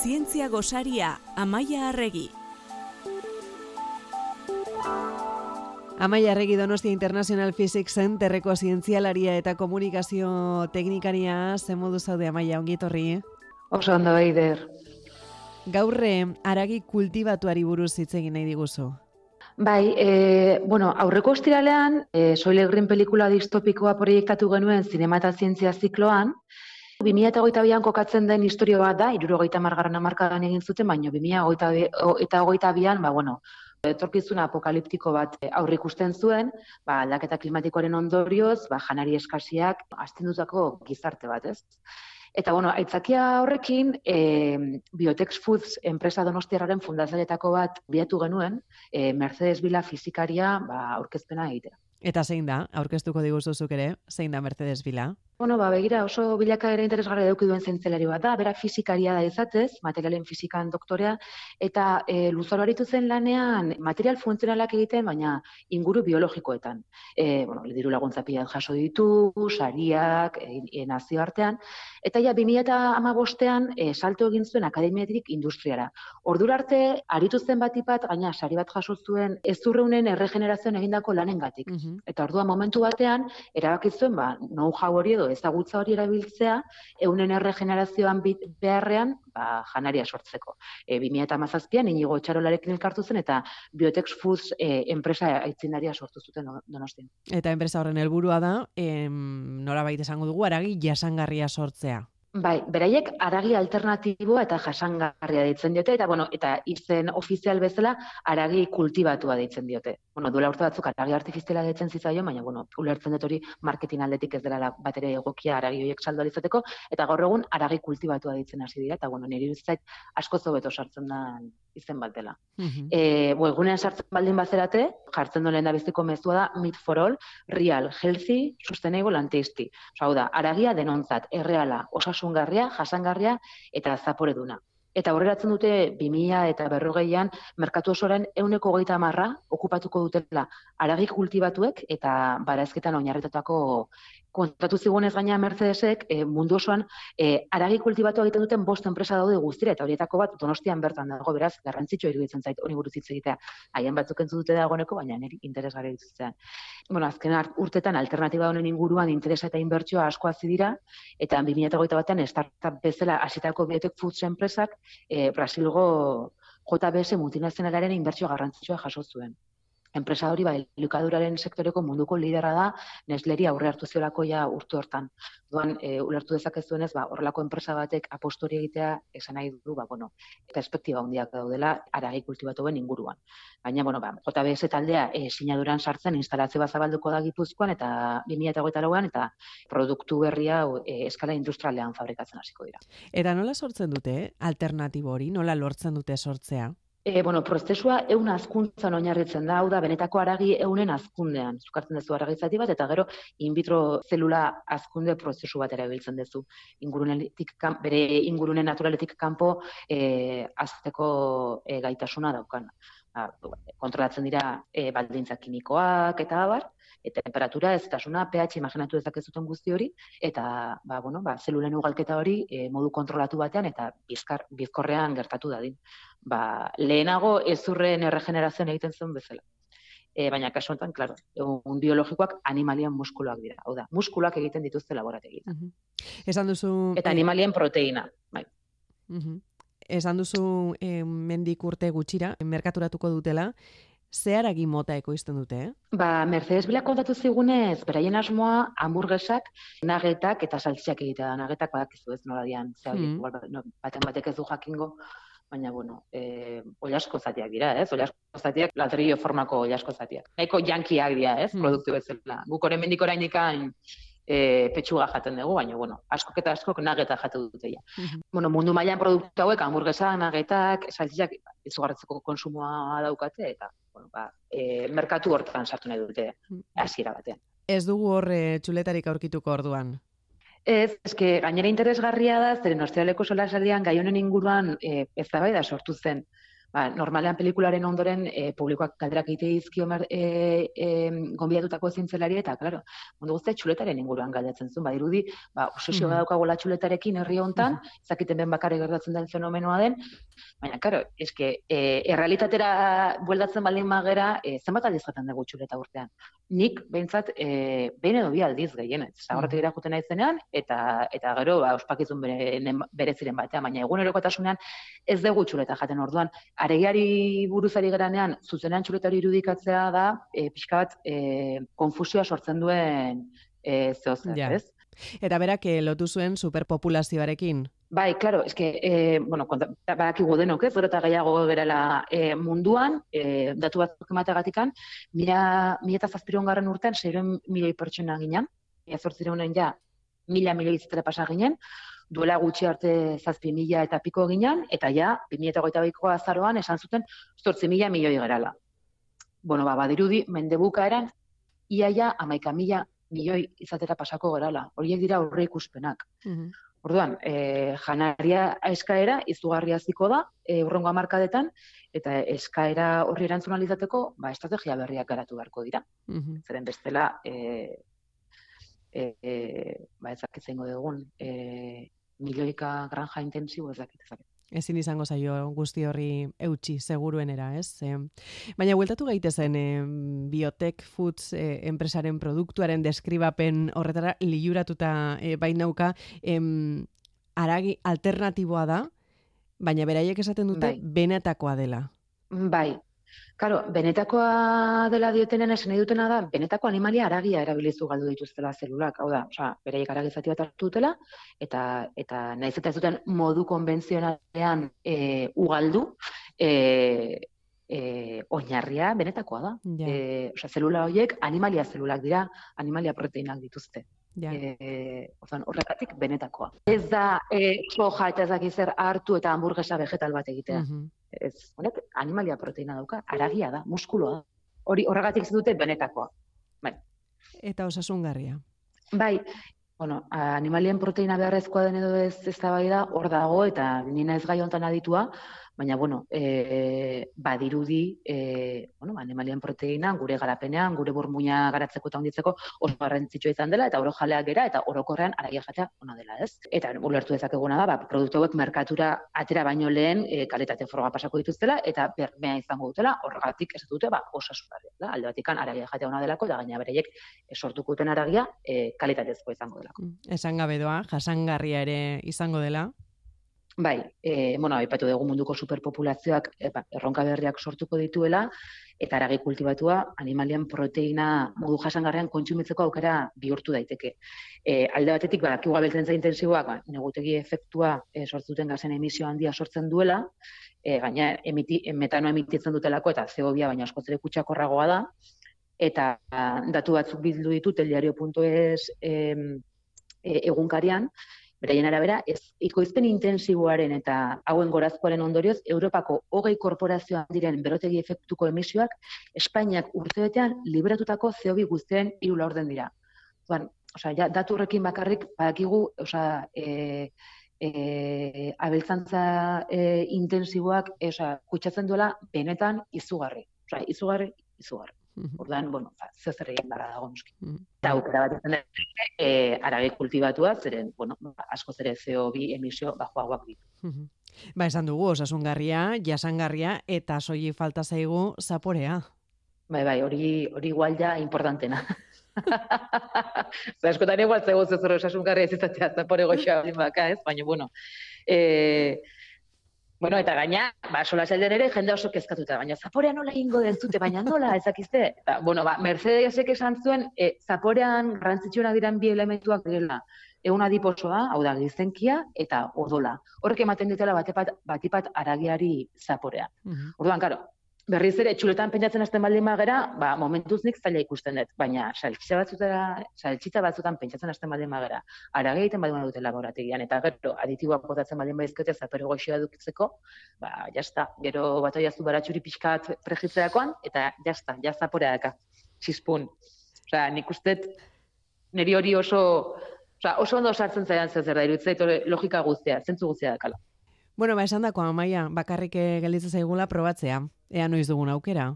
Zientzia gosaria, Amaia Arregi. Amaia Arregi Donostia International Physics Centerreko zientzialaria eta komunikazio teknikaria, ze modu zaude Amaia, ongitorri? Oso ondo eider. Gaurre, aragi kultibatuari buruz hitz egin nahi diguzu. Bai, e, bueno, aurreko estiralean, e, Soile Green pelikula distopikoa proiektatu genuen zinema eta zientzia zikloan, 2008an kokatzen den historio bat da, irurogeita margarren amarkadan egin zuten, baina 2008an, ba, bueno, etorkizuna apokaliptiko bat aurre ikusten zuen, ba, aldaketa klimatikoaren ondorioz, ba, janari eskasiak, astindutako gizarte bat, ez? Eta, bueno, aitzakia horrekin, e, Biotex Foods enpresa donostiarraren fundazioetako bat biatu genuen, e, Mercedes Bila fizikaria ba, aurkezpena egitea. Eta zein da, aurkeztuko diguzuzuk ere, zein da Mercedes Bila? Bueno, ba, begira, oso bilaka ere interesgarra eduki duen zentzelari bat da, bera fizikaria da izatez, materialen fizikan doktorea, eta e, luzaro zen lanean material funtzionalak egiten, baina inguru biologikoetan. E, bueno, diru laguntza jaso ditu, sariak, e, e, nazio artean, eta ja, 2000 eta ama bostean, e, salto egin zuen akademiatik industriara. Ordura arte, aritu zen bat ipat, gaina, sari bat jaso zuen, ez zurreunen erregenerazioan egindako lanengatik. Mm Eta ordua momentu batean, erabakitzuen, ba, know-how hori edo ezagutza hori erabiltzea, eunen erregenerazioan beharrean, ba, janaria sortzeko. E, 2008an, inigo txarolarekin elkartu zen, eta Biotex Foods e, enpresa aitzindaria sortu zuten donostin. Eta enpresa horren helburua da, em, nora baita esango dugu, aragi jasangarria sortzea. Bai, beraiek aragi alternatiboa eta jasangarria deitzen diote, eta bueno, eta izen ofizial bezala aragi kultibatua deitzen diote. Bueno, duela urte batzuk aragi artifiziala deitzen zizaio, baina bueno, ulertzen dut hori marketing aldetik ez dela bat ere egokia aragi horiek saldo alizateko, eta gaur egun aragi kultibatua deitzen hasi dira, eta bueno, niri bizait asko zobeto sartzen da izen bat dela. Mm -hmm. e, egunean sartzen baldin bazerate, jartzen duen da biziko mezua da Meat for All, Real, Healthy, Sustainable and Tasty. Hau da, aragia denontzat, erreala, osasungarria, jasangarria eta zapore duna. Eta horrelatzen dute 2000 eta berrogeian merkatu osoren euneko goita marra okupatuko dutela aragi kultibatuek eta barazketan oinarritatako kontatu zigunez gaina Mercedesek e, mundu osoan e, aragi kultibatu egiten duten bost enpresa daude guztira eta horietako bat Donostian bertan dago beraz garrantzitsua iruditzen zait hori buruz hitz egitea haien batzuk entzu dute dagoeneko baina neri interesgarri dituzte. Bueno, azken urtetan alternatiba honen inguruan interesa eta inbertsioa asko hasi dira eta 2021 batean startup bezala hasitako biotech foods enpresak e, Brasilgo JBS multinazionalaren inbertsio garrantzitsua jaso zuen enpresa hori bai elikaduraren sektoreko munduko liderra da Nestleri aurre hartu ziolako ja urtu hortan. Duan e, ulertu dezakezuenez ba horrelako enpresa batek apostori egitea esan nahi du ba bueno, perspektiba handiak daudela aragi kultibatuen inguruan. Baina bueno, ba JBS taldea e, sinaduran sartzen instalazio bat zabalduko da Gipuzkoan eta 2024an eta produktu berria e, eskala industrialean fabrikatzen hasiko dira. Eta nola sortzen dute alternatibo hori? Nola lortzen dute sortzea? E, bueno, prozesua eun azkuntzan oinarritzen da, hau da, benetako aragi eunen azkundean. Zukartzen duzu aragi zati bat, eta gero in vitro zelula azkunde prozesu bat erabiltzen duzu. Ingurunetik, bere ingurune naturaletik kanpo e, azteko e, gaitasuna daukan. Ba, kontrolatzen dira e, baldintza kimikoak eta abar, eta temperatura ez tasuna pH imaginatu dezakezuten guzti hori eta ba bueno ba zelulen ugalketa hori e, modu kontrolatu batean eta bizkar bizkorrean gertatu dadin. Ba lehenago ezurren erregenerazioan egiten zuen bezala. E, baina kasu honetan claro un biologikoak animalian muskuluak dira. Hau da muskuluak egiten dituzte laborategian uh esan duzu eta animalien proteina bai. Uh esan duzu eh, mendik urte gutxira merkaturatuko dutela zeharagi mota ekoizten dute, eh? Ba, Mercedes Bila kontatu zigunez, beraien asmoa, hamburguesak, nagetak eta saltziak egitea da. Nagetak badakizu ez nola dian, ze hori, mm. no, baten batek ez du jakingo, baina, bueno, e, oliasko zatiak dira, ez? Oliasko zatiak, ladrillo formako oliasko zatiak. Eko jankiak dira, ez? Mm. Produktu bezala. Guk horren mendiko orain e, petxuga jaten dugu, baina, bueno, askok eta askok nageta jatu dute ja. Mm Bueno, mundu mailan produktu hauek, hamburguesak, nagetak, saltziak, izugarretzeko konsumoa daukate, eta bueno, ba, e, merkatu hortan sartu nahi dute mm. hasiera batean. Ez dugu hor txuletarik aurkituko orduan. Ez, eske gainera interesgarria da, zeren ostealeko solasaldian gai honen inguruan e, eztabaida sortu zen. Ba, normalean pelikularen ondoren e, publikoak galderak egite dizkio e, e, gonbidatutako zintzelari eta, klaro, mundu guztia txuletaren inguruan galdatzen zuen, ba, irudi, ba, obsesio mm -hmm. daukagola txuletarekin herri hontan, mm -hmm. zakiten ben bakarri gertatzen den fenomenoa den, baina, klaro, eske, e, errealitatera bueldatzen baldin magera, e, zenbat aldiz jaten dugu txuleta urtean. Nik, behintzat, e, behin edo bi aldiz gehienez, zagoratik mm -hmm. juten naizenean, eta, eta gero, ba, ospakizun bere, bere ziren batean, baina egunerokotasunean ez dugu txuleta jaten orduan, aregiari buruzari geranean, zuzenean txuletari irudikatzea da, e, pixka bat, e, konfusioa sortzen duen e, zehozer, ja. ez? Eta berak, e, lotu zuen superpopulazioarekin? Bai, claro, eske, e, bueno, badakigu denok, ez, eta gehiago berela e, munduan, e, datu bat emategatikan, mila, mila eta zazpiron garren urtean, seiren milioi pertsona ginen, mila zortziren ja, mila milioi izatera pasa ginen, duela gutxi arte zazpi mila eta piko ginean, eta ja, 2008 biko azaroan esan zuten zortzi mila milioi gerala. Bueno, ba, badirudi, mendebuka eran, iaia amaika mila milioi izatera pasako gerala. Horiek dira aurre ikuspenak. Mm Orduan, e, janaria eskaera izugarria ziko da, e, urrengo amarkadetan, eta eskaera horri erantzun alizateko, ba, estrategia berriak garatu beharko dira. Mm Zeren bestela, e, e, e, ba, ezak dugun, e, milioika granja intensibo ez dakit ezak. Ezin izango zaio guzti horri eutxi, seguruenera, ez? E, baina, hueltatu gaitezen e, Biotech Foods e, enpresaren produktuaren deskribapen horretara liuratuta e, bainauka, e, aragi alternatiboa da, baina beraiek esaten dute bai. benetakoa dela. Bai, Karo, benetakoa dela diotenen esan dutena da, benetako animalia aragia erabilizu galdu dituztela zelulak. Hau da, oza, beraiek aragizati bat hartu dutela, eta, eta nahiz eta ez duten modu konbentzionalean e, ugaldu, e, e, oinarria benetakoa da. Ja. E, oza, zelula horiek animalia zelulak dira, animalia proteinak dituzte. Ja. E, horrekatik benetakoa. Ez da e, soja eta zer hartu eta hamburguesa vegetal bat egitea. Mm ez, honek animalia proteina dauka, aragia da, muskuloa Hori horregatik ez dute benetakoa. Bai. Eta osasungarria. Bai, bueno, animalien proteina beharrezkoa den edo ez ez da bai da, hor dago, eta nina ez gai hontan aditua, baina bueno, e, badirudi e, bueno, animalien proteina gure garapenean, gure burmuina garatzeko eta onditzeko oso garrantzitsua izan dela eta oro jaleak gera eta orokorrean aragia jatea ona dela, ez? Eta ulertu dezakeguna da, ba, produktu hauek merkatura atera baino lehen e, kalitate froga pasako dituztela eta bermea izango dutela, horregatik ez dute ba osasunarria, da? Alde batikan aragia jatea ona delako da gaina bereiek sortuko duten aragia e, kalitatezko izango delako. Mm, esan gabe doa, jasangarria ere izango dela. Bai, e, bueno, aipatu dugu munduko superpopulazioak epa, erronka berriak sortuko dituela, eta aragi kultibatua animalian proteina modu jasangarrean kontsumitzeko aukera bihurtu daiteke. E, alde batetik, ba, kiua beltzen intensiboak, ba, negutegi efektua e, sortzuten gazen emisio handia sortzen duela, e, gaina emiti, metano emititzen dutelako, eta zeobia baina askotzere kutsakorragoa da, eta datu batzuk bildu ditu, teliario.es e, egunkarian, Beraien arabera, ez ikoizpen intensiboaren eta hauen gorazkoaren ondorioz, Europako hogei korporazioan diren berotegi efektuko emisioak, Espainiak urtebetean liberatutako zeobi guztien irula orden dira. Zuan, oza, ja, datu horrekin bakarrik, badakigu, oza, e, e, abeltzantza e, intensiboak, e, oza, kutsatzen duela, benetan izugarri. Oza, izugarri, izugarri. Ordan, bueno, ba, zer egin dara dago noski. Eta aukera bat izan eh arage kultibatua, zeren, bueno, ba, asko zere CO2 emisio bajoagoak ditu. Ba, esan dugu, osasungarria, jasangarria, eta soi falta zaigu zaporea. Bai, bai, hori hori igual ja importantena. Zer askotan igual zego zer osasungarria ez izatea zapore goxoa ez? Baina, bueno, eh, Bueno, eta gaina, ba, sola zelden ere, jende oso kezkatuta, baina zaporean nola ingo den zute, baina nola, ezakizte? Eta, bueno, ba, Mercedesek esan zuen, e, zaporean garrantzitsuena diren bi elementuak direla, egun adiposoa, hau da, gizenkia, eta odola. Horrek ematen ditela batipat, batipat aragiari zaporea. Uh Orduan, karo, berriz ere txuletan pentsatzen hasten baldin bagera, ba momentuz nik zaila ikusten dut, baina saltxitza batzutara, saltxitza batzutan pentsatzen hasten baldin bagera, ara egiten baldin dute laborategian eta gero aditiboak botatzen baldin badizkote zapere goxoa dukitzeko, ba jasta, gero batoi azu baratxuri pixkat prejitzerakoan eta jasta, ja zaporea daka. Txispun. Osea, nik ustet neri hori oso, osea, oso ondo sartzen zaian zer da irutzait logika guztia, zentzu guztia dakala. Bueno, ba, esan dako, amaia, bakarrik eh, gelditzen zaigula probatzea. Ea noiz dugun aukera.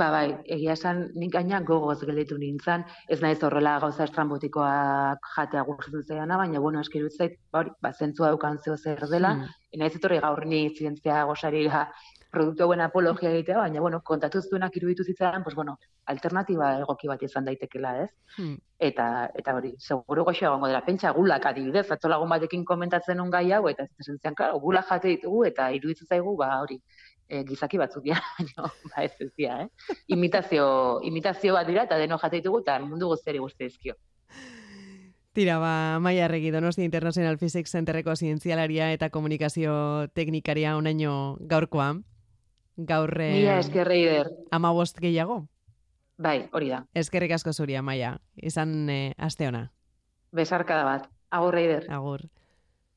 Ba, bai, egia esan, nik gaina gogoz gelditu nintzen, ez naiz horrela gauza estrambotikoak jatea gustatzen zaiana, baina, bueno, eskiru zait, ba, hori, ba, zentzua dukan zeo zer dela, mm. naiz etorri gaur ni zientzia gozari produktu hauen apologia egitea, baina, bueno, kontatu zuenak iruditu zitzaren, pues, bueno, alternatiba egoki bat izan daitekela, ez? Hmm. Eta, eta hori, seguru goxo egongo dela, pentsa gulak adibidez, atzolagun batekin komentatzen un gai hau, eta ez zen claro, gula jate ditugu, eta iruditu zaigu, ba, hori, e, gizaki batzuk dira, baina, ba, ez ez dira, eh? Imitazio, imitazio bat dira, eta deno jate ditugu, eta mundu guztiari guzti ezkio. Tira, ba, Maia Arregi, Donosti International Physics Centerreko zientzialaria eta komunikazio teknikaria onaino gaurkoa gaur... Mila eskerrei der. Ama bost gehiago? Bai, hori da. Eskerrik asko zuria, Maia. Izan eh, aste ona. Besarkada bat. Agur, Reider. Agur.